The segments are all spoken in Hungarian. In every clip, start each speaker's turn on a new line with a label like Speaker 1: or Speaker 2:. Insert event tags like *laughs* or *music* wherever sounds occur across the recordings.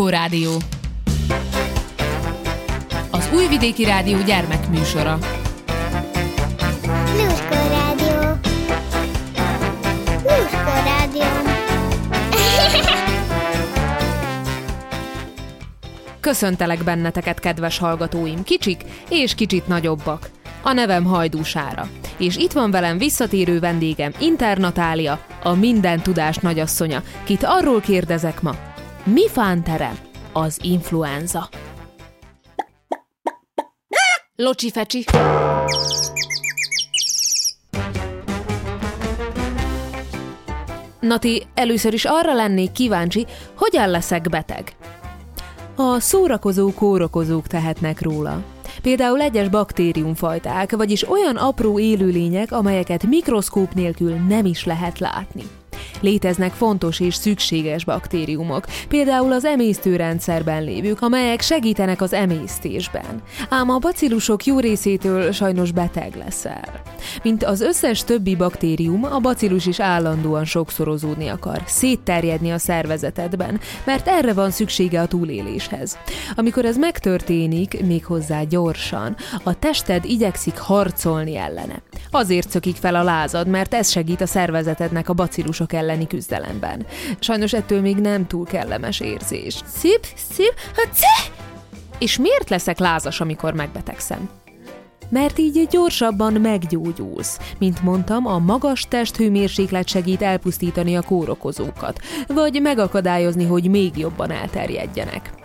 Speaker 1: Lluskó Rádió. Az Újvidéki Rádió gyermekműsora.
Speaker 2: Lluskó Rádió. Lluskó Rádió. *laughs*
Speaker 3: Köszöntelek benneteket, kedves hallgatóim, kicsik és kicsit nagyobbak. A nevem Hajdúsára, és itt van velem visszatérő vendégem Internatália, a minden tudás nagyasszonya, kit arról kérdezek ma, mi fánterem az influenza? Locsi fecsi. Nati, először is arra lennék kíváncsi, hogyan leszek beteg. A szórakozó kórokozók tehetnek róla. Például egyes baktériumfajták, vagyis olyan apró élőlények, amelyeket mikroszkóp nélkül nem is lehet látni. Léteznek fontos és szükséges baktériumok, például az emésztőrendszerben lévők, amelyek segítenek az emésztésben. Ám a bacillusok jó részétől sajnos beteg leszel. Mint az összes többi baktérium, a bacillus is állandóan sokszorozódni akar, szétterjedni a szervezetedben, mert erre van szüksége a túléléshez. Amikor ez megtörténik, méghozzá gyorsan, a tested igyekszik harcolni ellene. Azért szökik fel a lázad, mert ez segít a szervezetednek a bacillusok elleni küzdelemben. Sajnos ettől még nem túl kellemes érzés. Szip, szip, haci! És miért leszek lázas, amikor megbetegszem? mert így gyorsabban meggyógyulsz. Mint mondtam, a magas testhőmérséklet segít elpusztítani a kórokozókat, vagy megakadályozni, hogy még jobban elterjedjenek.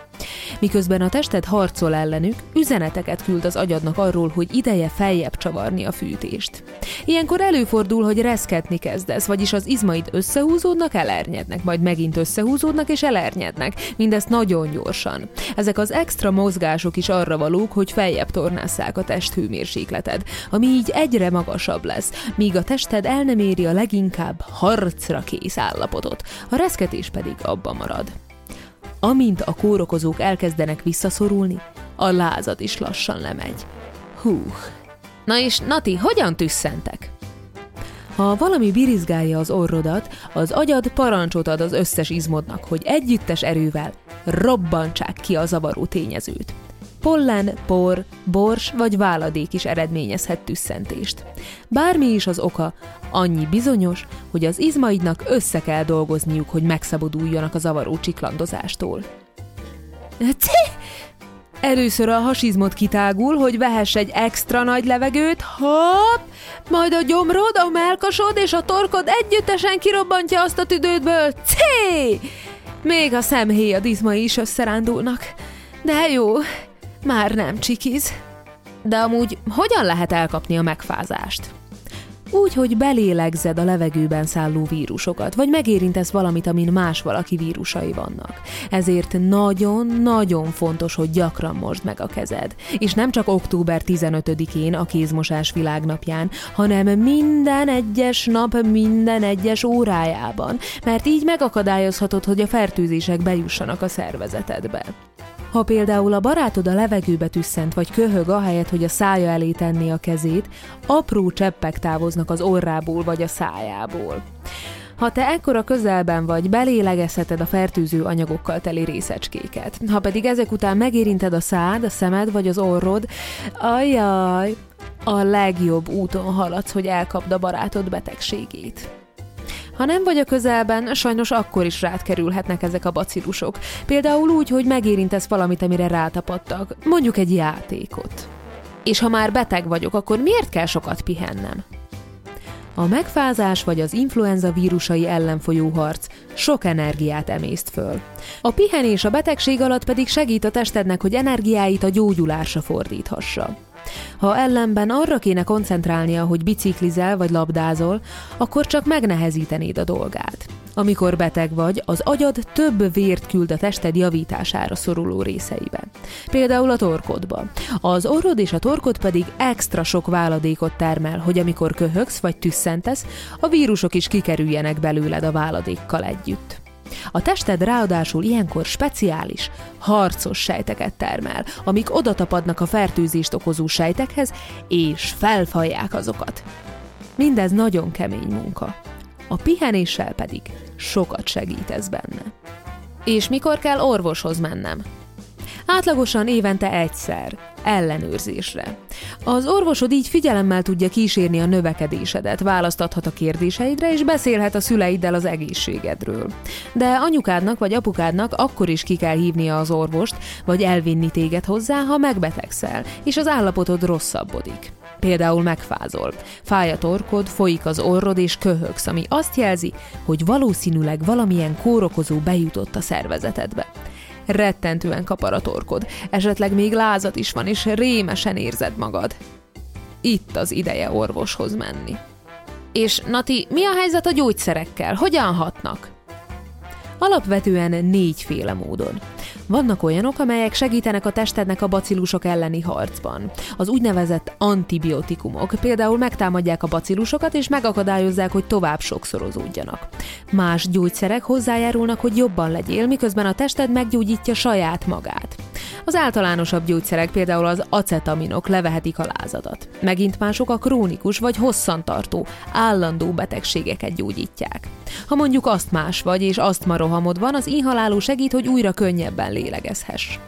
Speaker 3: Miközben a tested harcol ellenük, üzeneteket küld az agyadnak arról, hogy ideje feljebb csavarni a fűtést. Ilyenkor előfordul, hogy reszketni kezdesz, vagyis az izmaid összehúzódnak, elernyednek, majd megint összehúzódnak és elernyednek, mindezt nagyon gyorsan. Ezek az extra mozgások is arra valók, hogy feljebb tornásszák a test hőmérsékleted, ami így egyre magasabb lesz, míg a tested el nem éri a leginkább harcra kész állapotot, a reszketés pedig abba marad. Amint a kórokozók elkezdenek visszaszorulni, a lázad is lassan lemegy. Hú. Na és Nati, hogyan tüsszentek? Ha valami birizgálja az orrodat, az agyad parancsot ad az összes izmodnak, hogy együttes erővel robbantsák ki a zavaró tényezőt. Pollen, por, bors vagy váladék is eredményezhet tüsszentést. Bármi is az oka, annyi bizonyos, hogy az izmaidnak össze kell dolgozniuk, hogy megszabaduljanak a zavaró csiklandozástól. Ci! Először a hasizmot kitágul, hogy vehess egy extra nagy levegőt, hopp, majd a gyomrod, a melkasod és a torkod együttesen kirobbantja azt a tüdődből. Cé! Még a szemhéjad izmai is összerándulnak. De jó, már nem csikiz. De amúgy hogyan lehet elkapni a megfázást? Úgy, hogy belélegzed a levegőben szálló vírusokat, vagy megérintesz valamit, amin más valaki vírusai vannak. Ezért nagyon-nagyon fontos, hogy gyakran mosd meg a kezed. És nem csak október 15-én, a kézmosás világnapján, hanem minden egyes nap, minden egyes órájában, mert így megakadályozhatod, hogy a fertőzések bejussanak a szervezetedbe. Ha például a barátod a levegőbe tüsszent vagy köhög ahelyett, hogy a szája elé tenné a kezét, apró cseppek távoznak az orrából vagy a szájából. Ha te ekkora közelben vagy, belélegezheted a fertőző anyagokkal teli részecskéket. Ha pedig ezek után megérinted a szád, a szemed vagy az orrod, ajjaj, a legjobb úton haladsz, hogy elkapd a barátod betegségét. Ha nem vagy a közelben, sajnos akkor is rád kerülhetnek ezek a bacillusok. Például úgy, hogy megérintesz valamit, amire rátapadtak, mondjuk egy játékot. És ha már beteg vagyok, akkor miért kell sokat pihennem? A megfázás vagy az influenza vírusai ellen folyó harc sok energiát emészt föl. A pihenés a betegség alatt pedig segít a testednek, hogy energiáit a gyógyulásra fordíthassa. Ha ellenben arra kéne koncentrálnia, hogy biciklizel vagy labdázol, akkor csak megnehezítenéd a dolgát. Amikor beteg vagy, az agyad több vért küld a tested javítására szoruló részeibe. Például a torkodba. Az orrod és a torkod pedig extra sok váladékot termel, hogy amikor köhögsz vagy tüsszentesz, a vírusok is kikerüljenek belőled a váladékkal együtt. A tested ráadásul ilyenkor speciális, harcos sejteket termel, amik odatapadnak a fertőzést okozó sejtekhez, és felfalják azokat. Mindez nagyon kemény munka. A pihenéssel pedig sokat segít ez benne. És mikor kell orvoshoz mennem? Átlagosan évente egyszer, ellenőrzésre. Az orvosod így figyelemmel tudja kísérni a növekedésedet, választathat a kérdéseidre, és beszélhet a szüleiddel az egészségedről. De anyukádnak vagy apukádnak akkor is ki kell hívnia az orvost, vagy elvinni téged hozzá, ha megbetegszel, és az állapotod rosszabbodik. Például megfázol, fáj a torkod, folyik az orrod és köhögsz, ami azt jelzi, hogy valószínűleg valamilyen kórokozó bejutott a szervezetedbe rettentően kapar a torkod, esetleg még lázat is van, és rémesen érzed magad. Itt az ideje orvoshoz menni. És Nati, mi a helyzet a gyógyszerekkel? Hogyan hatnak? Alapvetően négyféle módon. Vannak olyanok, amelyek segítenek a testednek a bacillusok elleni harcban. Az úgynevezett antibiotikumok például megtámadják a bacillusokat és megakadályozzák, hogy tovább sokszorozódjanak. Más gyógyszerek hozzájárulnak, hogy jobban legyél, miközben a tested meggyógyítja saját magát. Az általánosabb gyógyszerek, például az acetaminok levehetik a lázadat. Megint mások a krónikus vagy hosszantartó, állandó betegségeket gyógyítják. Ha mondjuk azt más vagy, és azt rohamod van, az inhaláló segít, hogy újra könnyebben lélegezhess.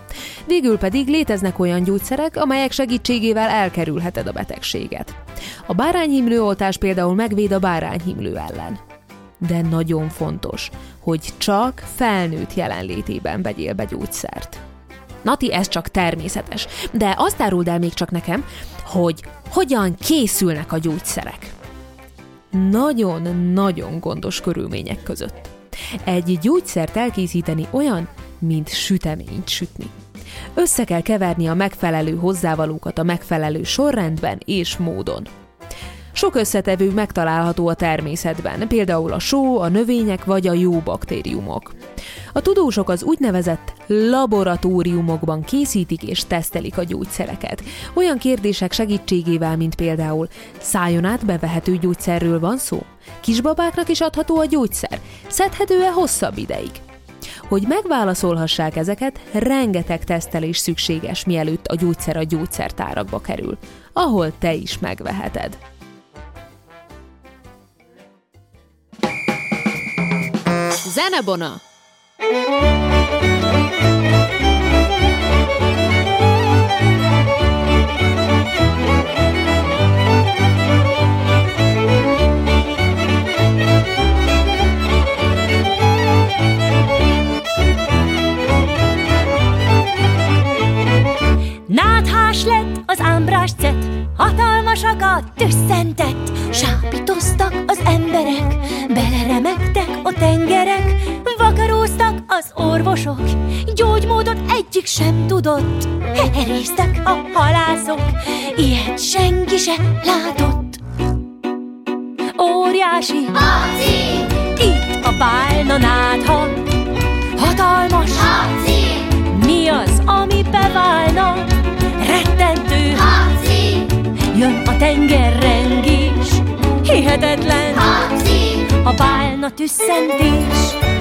Speaker 3: Végül pedig léteznek olyan gyógyszerek, amelyek segítségével elkerülheted a betegséget. A bárányhimlő oltás például megvéd a bárányhimlő ellen. De nagyon fontos, hogy csak felnőtt jelenlétében vegyél be gyógyszert. Nati, ez csak természetes. De azt áruld el még csak nekem, hogy hogyan készülnek a gyógyszerek. Nagyon-nagyon gondos körülmények között. Egy gyógyszert elkészíteni olyan, mint süteményt sütni. Össze kell keverni a megfelelő hozzávalókat a megfelelő sorrendben és módon. Sok összetevő megtalálható a természetben, például a só, a növények vagy a jó baktériumok. A tudósok az úgynevezett laboratóriumokban készítik és tesztelik a gyógyszereket. Olyan kérdések segítségével, mint például szájon át bevehető gyógyszerről van szó? Kisbabáknak is adható a gyógyszer? Szedhető-e hosszabb ideig? Hogy megválaszolhassák ezeket, rengeteg tesztelés szükséges, mielőtt a gyógyszer a gyógyszertárakba kerül, ahol te is megveheted.
Speaker 1: Zenebona!
Speaker 4: Náthás lett az ámbrás cet, hatalmasakat tüsszentett, orvosok, gyógymódot egyik sem tudott, heherésztek a halászok, ilyet senki se látott. Óriási
Speaker 2: Haci!
Speaker 4: itt a bálna nátha, hatalmas
Speaker 2: Haci!
Speaker 4: mi az, ami beválna? Rettentő,
Speaker 2: Haci!
Speaker 4: jön a tengerrengés, hihetetlen
Speaker 2: Haci!
Speaker 4: a bálna tüsszentés.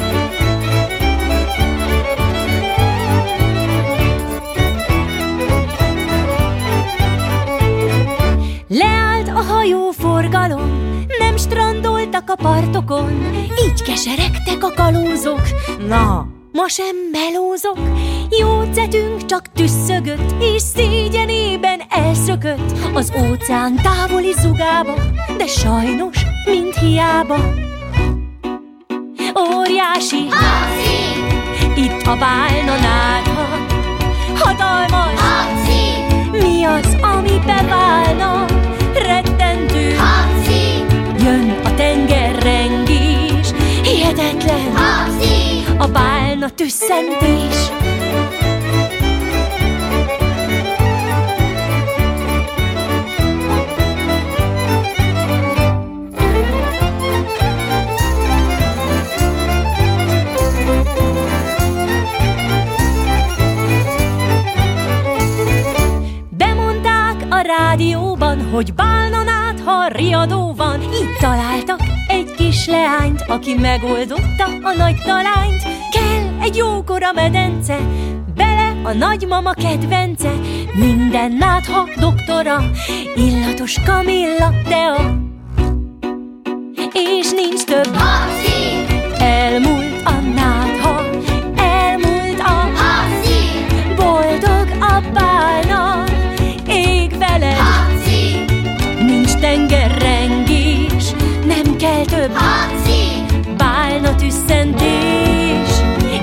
Speaker 4: A partokon, így keseregtek a kalózok. Na, ma sem melózok, jócetünk csak tüsszögött, és szégyenében elszökött az óceán távoli zugába, de sajnos, mint hiába. Óriási,
Speaker 2: Haci!
Speaker 4: itt a bálna nátha, hatalmas,
Speaker 2: Haci!
Speaker 4: mi az, ami beválna? Hihetetlen
Speaker 2: Haci!
Speaker 4: a bálna tüsszentés. Bemondták a rádióban, hogy bálnanát, ha riadó van, így találtak kis leányt, aki megoldotta a nagy talányt. Kell egy jókora medence, bele a nagymama kedvence, minden nátha doktora, illatos kamilla tea. És nincs több,
Speaker 2: Haci!
Speaker 4: elmúlt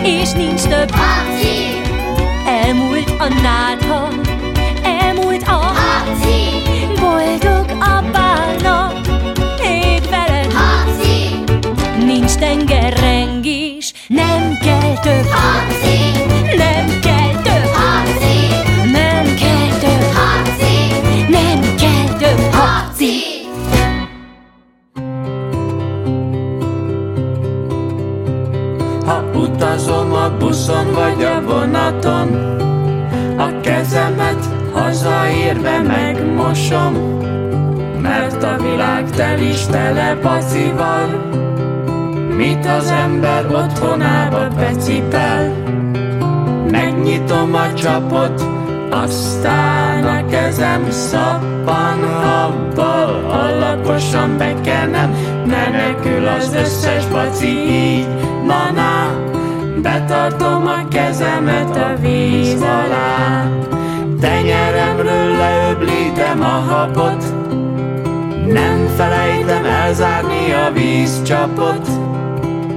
Speaker 4: és nincs több
Speaker 2: haci,
Speaker 4: Elmúlt a nátha, elmúlt a
Speaker 2: haci,
Speaker 4: Boldog a bálna, ég veled.
Speaker 2: Haci,
Speaker 4: Nincs tengerrengés, nem kell több
Speaker 2: haci,
Speaker 5: utazom a buszon vagy a vonaton. A kezemet hazaérve megmosom Mert a világ tel is tele bacival Mit az ember otthonába becipel? Megnyitom a csapot aztán a kezem szappan habbal Alaposan bekenem, menekül az összes baci így maná Betartom a kezemet a víz alá. Tenyeremről leöblítem a habot. Nem felejtem elzárni a vízcsapot.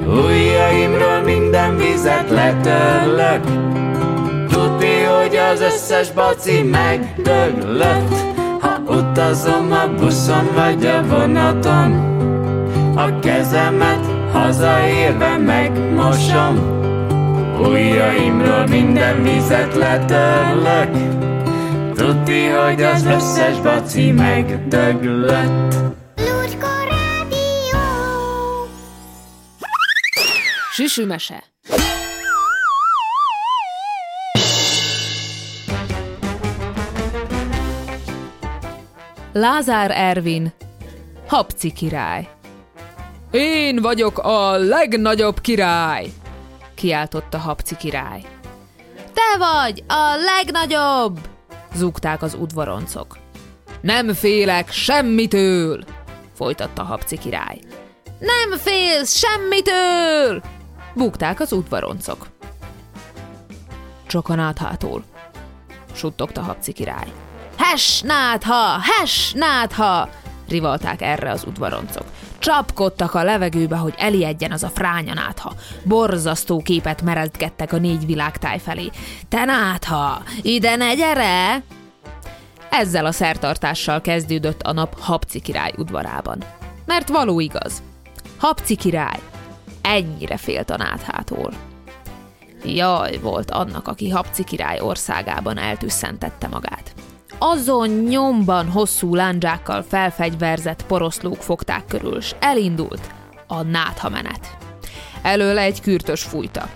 Speaker 5: Ujjaimról minden vizet letörlök. Tudni, hogy az összes baci megdöglött. Ha utazom a buszon vagy a vonaton A kezemet hazaérve megmosom Ujjaimról minden vizet letörlök Tudni, hogy az összes baci megdöglött
Speaker 2: Lucska Rádió.
Speaker 1: Süsümese.
Speaker 3: Lázár Ervin, Habci király. Én vagyok a legnagyobb király, kiáltotta Habci király. Te vagy a legnagyobb, zúgták az udvaroncok. Nem félek semmitől, folytatta Habci király. Nem félsz semmitől, búgták az udvaroncok. Csokon áthától, suttogta Habci király. Hes, nátha, hes, nátha! rivalták erre az udvaroncok. Csapkodtak a levegőbe, hogy elijedjen az a fránya nátha. Borzasztó képet meredgettek a négy világtáj felé. Te nátha, ide ne gyere! Ezzel a szertartással kezdődött a nap Habci király udvarában. Mert való igaz. Habci király ennyire félt a náthától. Jaj, volt annak, aki Habci király országában eltüsszentette magát. Azon nyomban hosszú lándzsákkal felfegyverzett poroszlók fogták körül, s elindult a nátha menet. Előle egy kürtös fújta.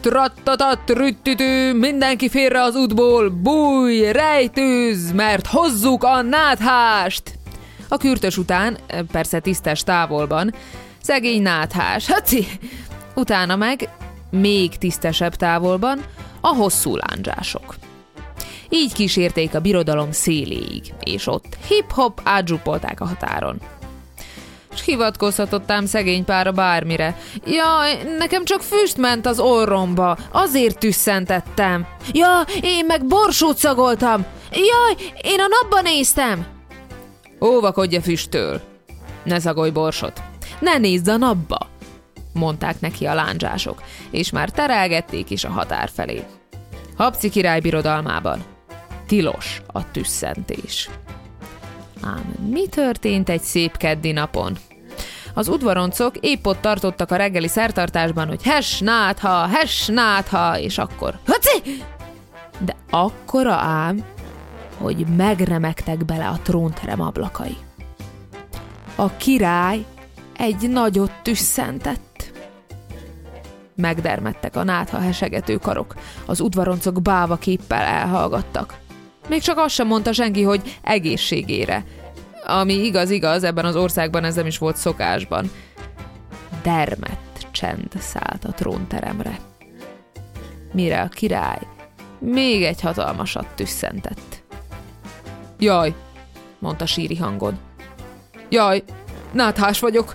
Speaker 3: Trattatat, rüttütő, mindenki félre az útból, bújj, rejtőz, mert hozzuk a náthást! A kürtös után, persze tisztes távolban, szegény náthás, haci! Utána meg, még tisztesebb távolban, a hosszú lándzsások. Így kísérték a birodalom széléig, és ott hip-hop átzsupolták a határon. S hivatkozhatott ám szegény pára bármire. Jaj, nekem csak füst ment az orromba, azért tüsszentettem. Ja, én meg borsót szagoltam. Jaj, én a napba néztem. Óvakodj a füsttől. Ne szagolj borsot. Ne nézz a napba, mondták neki a lándzsások, és már terelgették is a határ felé. Habci király birodalmában. Tilos a tüsszentés. Ám mi történt egy szép keddi napon? Az udvaroncok épp ott tartottak a reggeli szertartásban, hogy hes, nátha, hes, nátha, és akkor haci! De akkora ám, hogy megremegtek bele a trónterem ablakai. A király egy nagyot tüsszentett. Megdermedtek a nátha hesegető karok, az udvaroncok báva képpel elhallgattak. Még csak azt sem mondta senki, hogy egészségére. Ami igaz-igaz, ebben az országban ez nem is volt szokásban. Dermett csend szállt a trónteremre. Mire a király még egy hatalmasat tüsszentett. Jaj, mondta síri hangon. Jaj, náthás vagyok.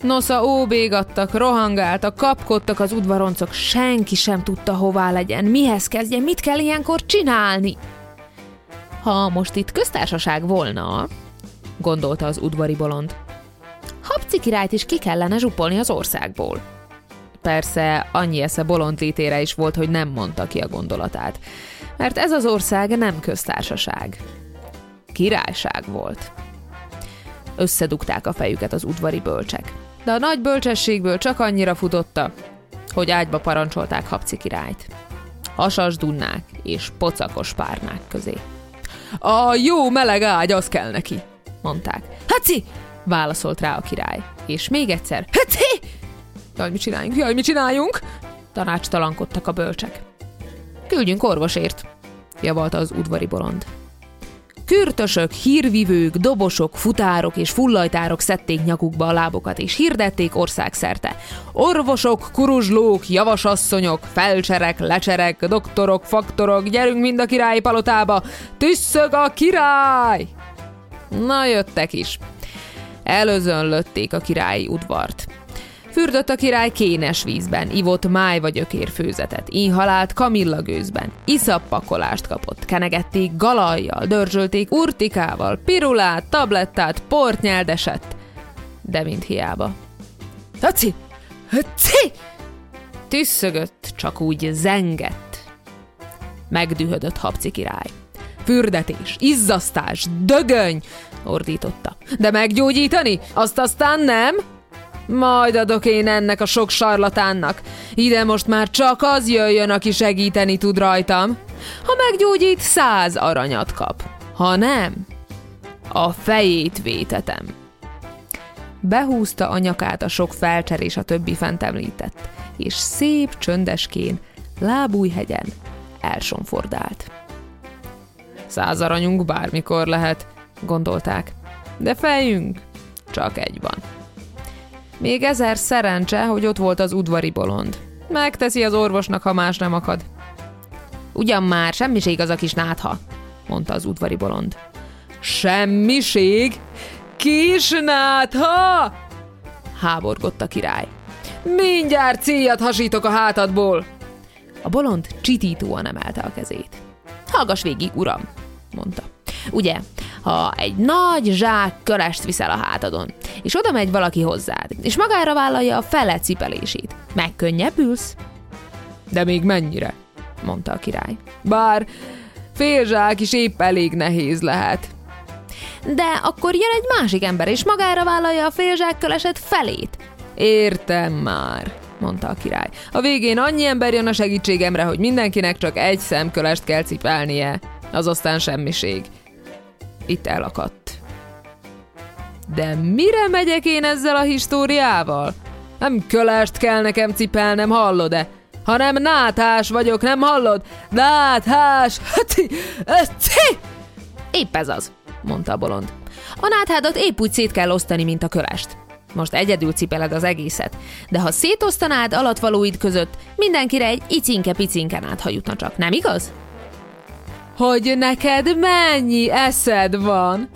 Speaker 3: Nosza óbégattak, rohangáltak, kapkodtak az udvaroncok, senki sem tudta hová legyen, mihez kezdjen, mit kell ilyenkor csinálni. Ha most itt köztársaság volna, gondolta az udvari bolond. Habci királyt is ki kellene zsupolni az országból. Persze annyi esze bolondlétére is volt, hogy nem mondta ki a gondolatát, mert ez az ország nem köztársaság. Királyság volt. Összedugták a fejüket az udvari bölcsek. De a nagy bölcsességből csak annyira futotta, hogy ágyba parancsolták Habci királyt. Hasas dunnák és pocakos párnák közé. A jó meleg ágy, az kell neki, mondták. Haci! válaszolt rá a király. És még egyszer, Haci! Jaj, mit csináljunk, jaj, mit csináljunk? Tanácstalankodtak a bölcsek. Küldjünk orvosért, javalta az udvari bolond. Kürtösök, hírvivők, dobosok, futárok és fullajtárok szedték nyakukba a lábokat, és hirdették országszerte. Orvosok, kuruzslók, javasasszonyok, felcserek, lecserek, doktorok, faktorok, gyerünk mind a királyi palotába! Tüsszög a király! Na, jöttek is. Előzönlötték a királyi udvart. Fürdött a király kénes vízben, ivott máj vagy ökérfőzetet, inhalált kamillagőzben, iszappakolást kapott, kenegették galajjal, dörzsölték urtikával, pirulát, tablettát, port nyeldesett. De mind hiába. Haci! Haci! Tüsszögött, csak úgy zengett. Megdühödött Habci király. Fürdetés, izzasztás, dögöny, ordította. De meggyógyítani? Azt aztán nem? Majd adok én ennek a sok sarlatánnak. Ide most már csak az jöjjön, aki segíteni tud rajtam. Ha meggyógyít, száz aranyat kap. Ha nem, a fejét vétetem. Behúzta a nyakát a sok felcser és a többi fent említett, és szép csöndeskén, lábújhegyen elsonfordált. Száz aranyunk bármikor lehet, gondolták, de fejünk csak egy van. Még ezer szerencse, hogy ott volt az udvari bolond. Megteszi az orvosnak, ha más nem akad. Ugyan már, semmiség az a kis nátha, mondta az udvari bolond. Semmiség? Kis nátha? Háborgott a király. Mindjárt céljat hasítok a hátadból. A bolond csitítóan emelte a kezét. Hallgass végig, uram, mondta. Ugye, ha egy nagy zsák körest viszel a hátadon, és oda megy valaki hozzád, és magára vállalja a fele cipelését, megkönnyebbülsz? De még mennyire? mondta a király. Bár fél zsák is épp elég nehéz lehet. De akkor jön egy másik ember, és magára vállalja a fél zsákkölesed felét. Értem már, mondta a király. A végén annyi ember jön a segítségemre, hogy mindenkinek csak egy szemkölest kell cipelnie. Az aztán semmiség. Itt elakadt. De mire megyek én ezzel a históriával? Nem kölest kell nekem cipelnem, hallod-e? Hanem náthás vagyok, nem hallod? Náthás! Hati! Hati! Épp ez az, mondta a bolond. A náthádat épp úgy szét kell osztani, mint a kölest. Most egyedül cipeled az egészet, de ha szétosztanád alatvalóid között, mindenkire egy icinke-picinke nátha jutna csak, nem igaz? Hogy neked mennyi eszed van?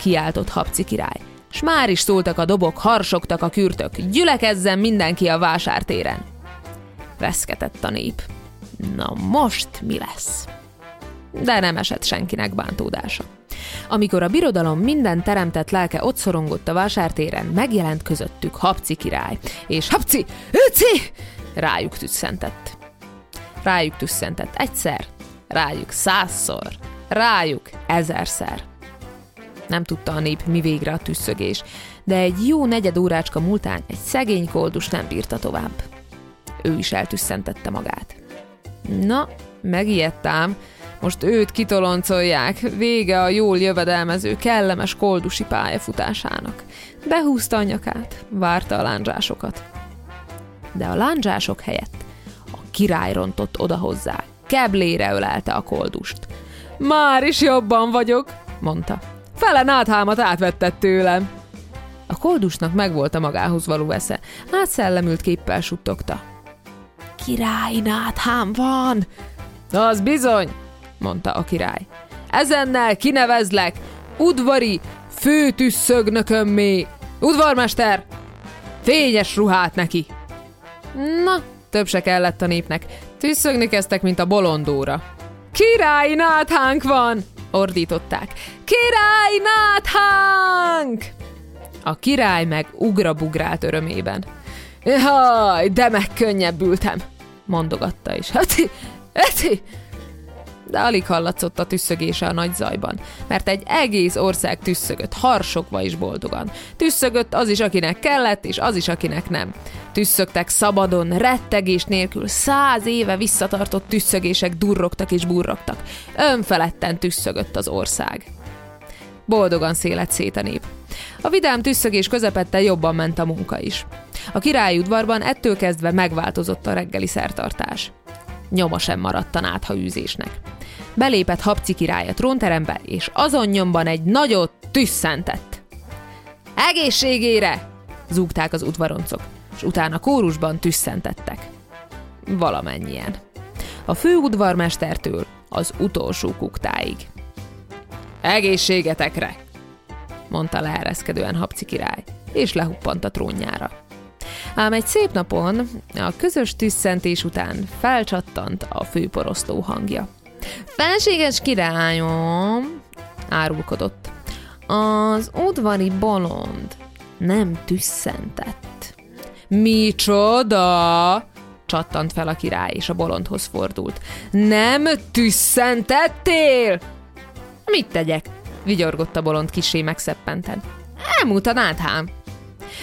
Speaker 3: kiáltott Habci király. S már is szóltak a dobok, harsogtak a kürtök, gyülekezzen mindenki a vásártéren. Reszketett a nép. Na most mi lesz? De nem esett senkinek bántódása. Amikor a birodalom minden teremtett lelke ott szorongott a vásártéren, megjelent közöttük Habci király, és Habci, Öci! rájuk tüsszentett. Rájuk tüsszentett egyszer, rájuk százszor, rájuk ezerszer. Nem tudta a nép, mi végre a tüsszögés, de egy jó negyed órácska múltán egy szegény koldus nem bírta tovább. Ő is eltüsszentette magát. Na, megijedt ám, most őt kitoloncolják, vége a jól jövedelmező, kellemes koldusi pályafutásának. Behúzta a nyakát, várta a lándzsásokat. De a lándzsások helyett a király rontott oda hozzá, keblére ölelte a koldust. Már is jobban vagyok, mondta. Fele náthámat átvettett tőlem. A koldusnak megvolt a magához való esze, átszellemült képpel suttogta. Király náthám van! Az bizony, mondta a király. Ezennel kinevezlek udvari főtüsszögnökömmé. Udvarmester, fényes ruhát neki. Na, több se kellett a népnek. Tüsszögni kezdtek, mint a bolondóra. Király náthánk van! ordították. Király náthánk! A király meg ugrabugrált örömében. Jaj, de megkönnyebbültem, mondogatta is. Heti, heti, de alig hallatszott a tüsszögése a nagy zajban, mert egy egész ország tüsszögött, harsogva is boldogan. Tüsszögött az is, akinek kellett, és az is, akinek nem. Tüsszögtek szabadon, rettegés nélkül, száz éve visszatartott tüsszögések durrogtak és burrogtak. Önfeledten tüsszögött az ország. Boldogan szélet szét a nép. A vidám tüsszögés közepette jobban ment a munka is. A király udvarban ettől kezdve megváltozott a reggeli szertartás. Nyoma sem maradt a nátha űzésnek. Belépett Habci király a trónterembe, és azon nyomban egy nagyot tüsszentett. Egészségére! zúgták az udvaroncok, és utána kórusban tüsszentettek. Valamennyien. A fő udvarmestertől az utolsó kuktáig. Egészségetekre! mondta leereszkedően Habci király, és lehuppant a trónjára. Ám egy szép napon, a közös tüsszentés után felcsattant a főporosztó hangja. Felséges királyom, árulkodott. Az udvari bolond nem tüsszentett. Micsoda? csattant fel a király, és a bolondhoz fordult. Nem tüsszentettél? Mit tegyek? vigyorgott a bolond kisé megszeppenten. Elmúlt a náthád.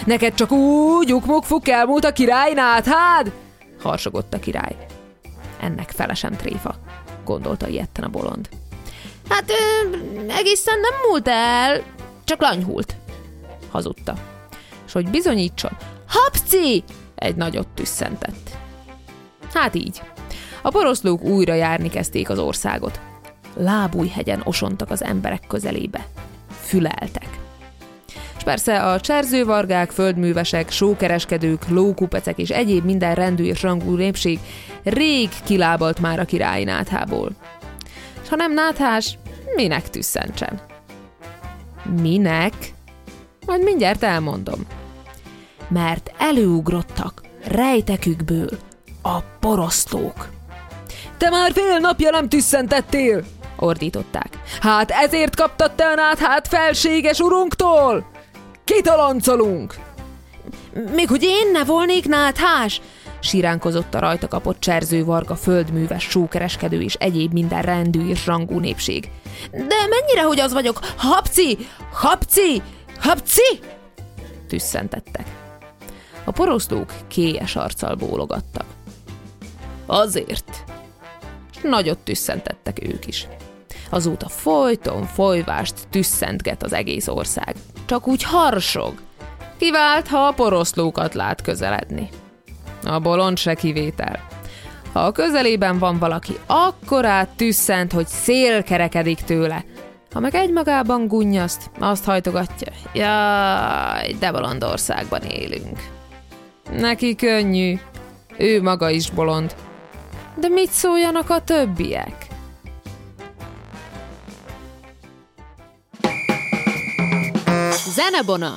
Speaker 3: Neked csak úgy ukmukfuk elmúlt a király náthád? Harsogott a király. Ennek fele sem tréfa, gondolta ilyetten a bolond. Hát ö, egészen nem múlt el, csak lanyhult, hazudta. És hogy bizonyítson, hapci! Egy nagyot tüsszentett. Hát így. A poroszlók újra járni kezdték az országot. Lábújhegyen osontak az emberek közelébe. Füleltek. Persze a cserzővargák, földművesek, sókereskedők, lókupecek és egyéb minden rendű és rangú népség rég kilábalt már a királyi náthából. És ha nem náthás, minek tüsszentsen? Minek? Majd mindjárt elmondom. Mert előugrottak rejtekükből a porosztók. Te már fél napja nem tüsszentettél! ordították. Hát ezért kaptad te a náthát felséges urunktól? Kitoloncolunk! Még hogy én ne volnék náthás? Siránkozott a rajta kapott cserző, varga, földműves, sókereskedő és egyéb minden rendű és rangú népség. De mennyire, hogy az vagyok? Hapci! Hapci! Hapci! Tüsszentettek. A poroszlók kélyes arccal bólogattak. Azért. Nagyot tüsszentettek ők is. Azóta folyton folyvást tüsszentget az egész ország. Csak úgy harsog. Kivált, ha a poroszlókat lát közeledni. A bolond se kivétel. Ha a közelében van valaki, akkor át tüsszent, hogy szél kerekedik tőle. Ha meg egymagában gunnyaszt, azt hajtogatja. Jaj, de bolond országban élünk. Neki könnyű. Ő maga is bolond. De mit szóljanak a többiek?
Speaker 6: Zenebona!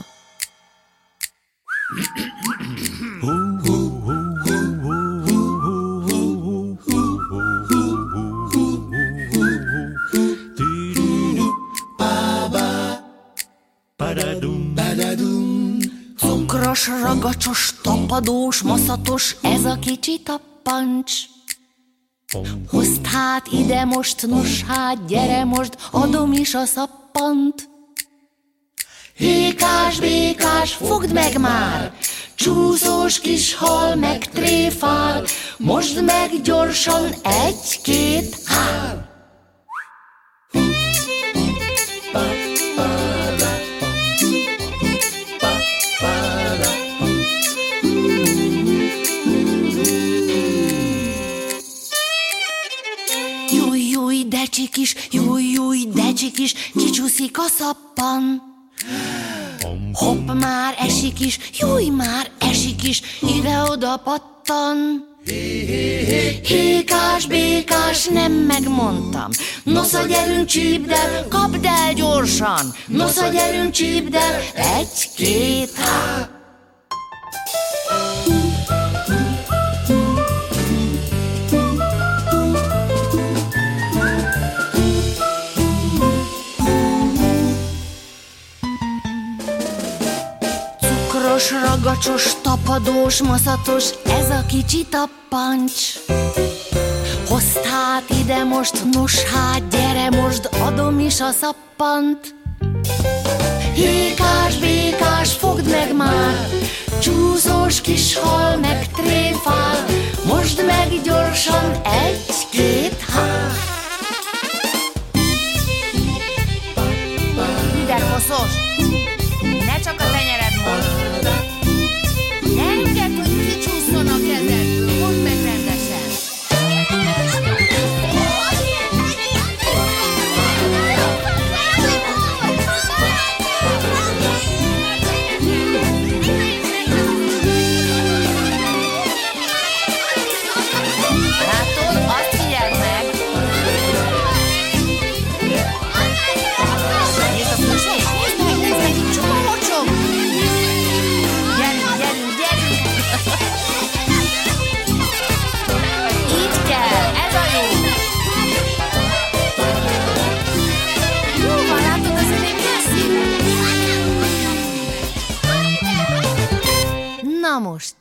Speaker 7: Cukros, ragacsos, tapadós, maszatos, ez a kicsi tappancs. Hozd hát ide most, nos hát, gyere most, adom is a szappant. Hékás, békás, fogd meg már! Csúszós kis hal meg tréfál, most meg gyorsan egy-két hál. Júj, júj, de csikis, júj, júj, de csikis, kicsúszik a szappan. Hopp, már esik is, júj, már esik is, ide-oda pattan. Hékás, békás, nem megmondtam. Nosza, gyerünk csípd el, kapd el gyorsan. Nosza, gyerünk csípd el, egy-két, há. Rácsos, tapadós, maszatos, ez a kicsi tappancs. Hozd hát ide most, nos hát, gyere most, adom is a szappant. Hékás, békás, fogd meg már, csúszós kis hal meg tréfál, most meg gyorsan egy-két hát. Hideg hosszos,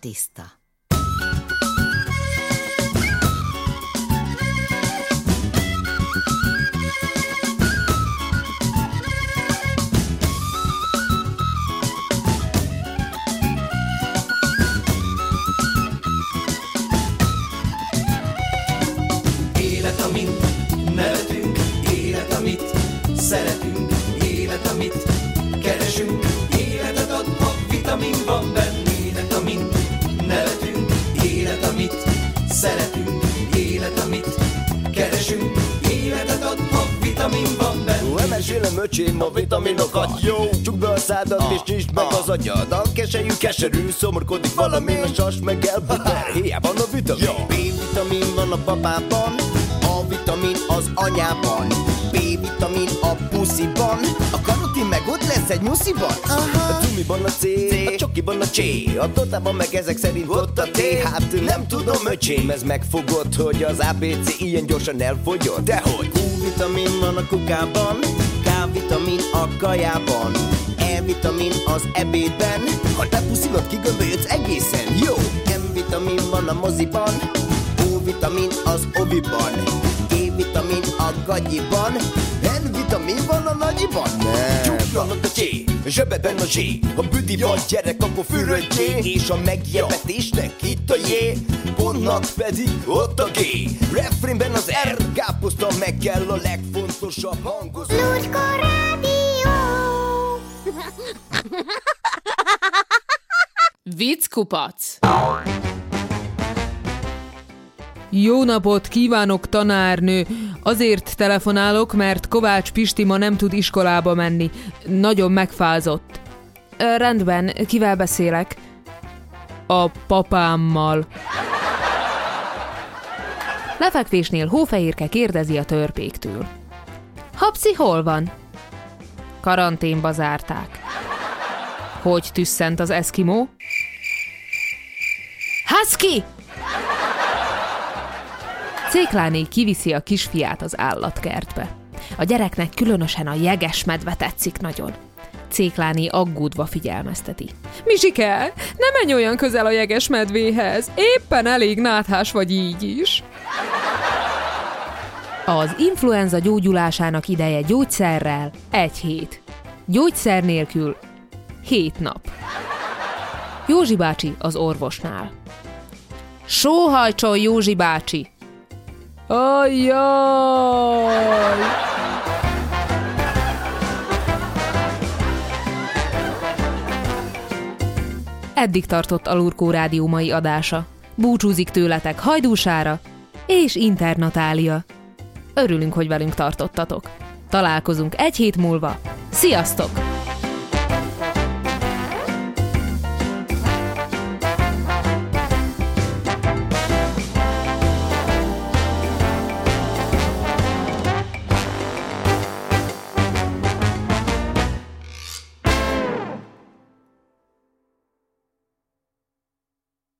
Speaker 7: Na
Speaker 8: szádat és nyisd meg az agyad. A keselyű keserű, szomorkodik valami. A sas meg elbuter, hiába van a vitamin. B-vitamin van a papában A vitamin az anyában. B-vitamin a pusziban. A karotin meg ott lesz egy nyusziban A cumiban a C, a csokiban a csé A tortában meg ezek szerint ott a T. Hát nem tudom öcsém, ez megfogott Hogy az ABC ilyen gyorsan elfogyott. Dehogy. Q-vitamin van a kukában K-vitamin a kajában E-vitamin az ebédben. Ha te puszilod, kigömbölyödsz egészen. Jó! M-vitamin van a moziban. O-vitamin az oviban. E-vitamin a gagyiban. N-vitamin van a nagyiban. Nem. Gyújjanak a csé, zsebeben a zsé Ha büdi vagy gyerek, akkor fürödjé És a megjevetésnek itt a jé Pontnak pedig ott a G. Refrénben az R. Káposzta meg kell a legfontosabb hangozó
Speaker 2: Rádió.
Speaker 1: Vicckupac.
Speaker 3: Jó napot kívánok, tanárnő! Azért telefonálok, mert Kovács Pisti ma nem tud iskolába menni. Nagyon megfázott. Ö, rendben, kivel beszélek? A papámmal. Lefekvésnél hófehérke kérdezi a törpéktől. Hapsi hol van? Karanténba zárták. Hogy tüsszent az eszkimó? Husky! Cékláné kiviszi a kisfiát az állatkertbe. A gyereknek különösen a jeges medve tetszik nagyon. Cékláné aggódva figyelmezteti. Misike, ne menj olyan közel a jeges medvéhez, éppen elég náthás vagy így is. Az influenza gyógyulásának ideje gyógyszerrel egy hét. Gyógyszer nélkül hét nap. Józsi bácsi az orvosnál. Sóhajcsol, Józsi bácsi! Ajjaj! Eddig tartott a Lurkó Rádió mai adása. Búcsúzik tőletek Hajdúsára és Internatália. Örülünk, hogy velünk tartottatok. Találkozunk egy hét múlva. Sziasztok!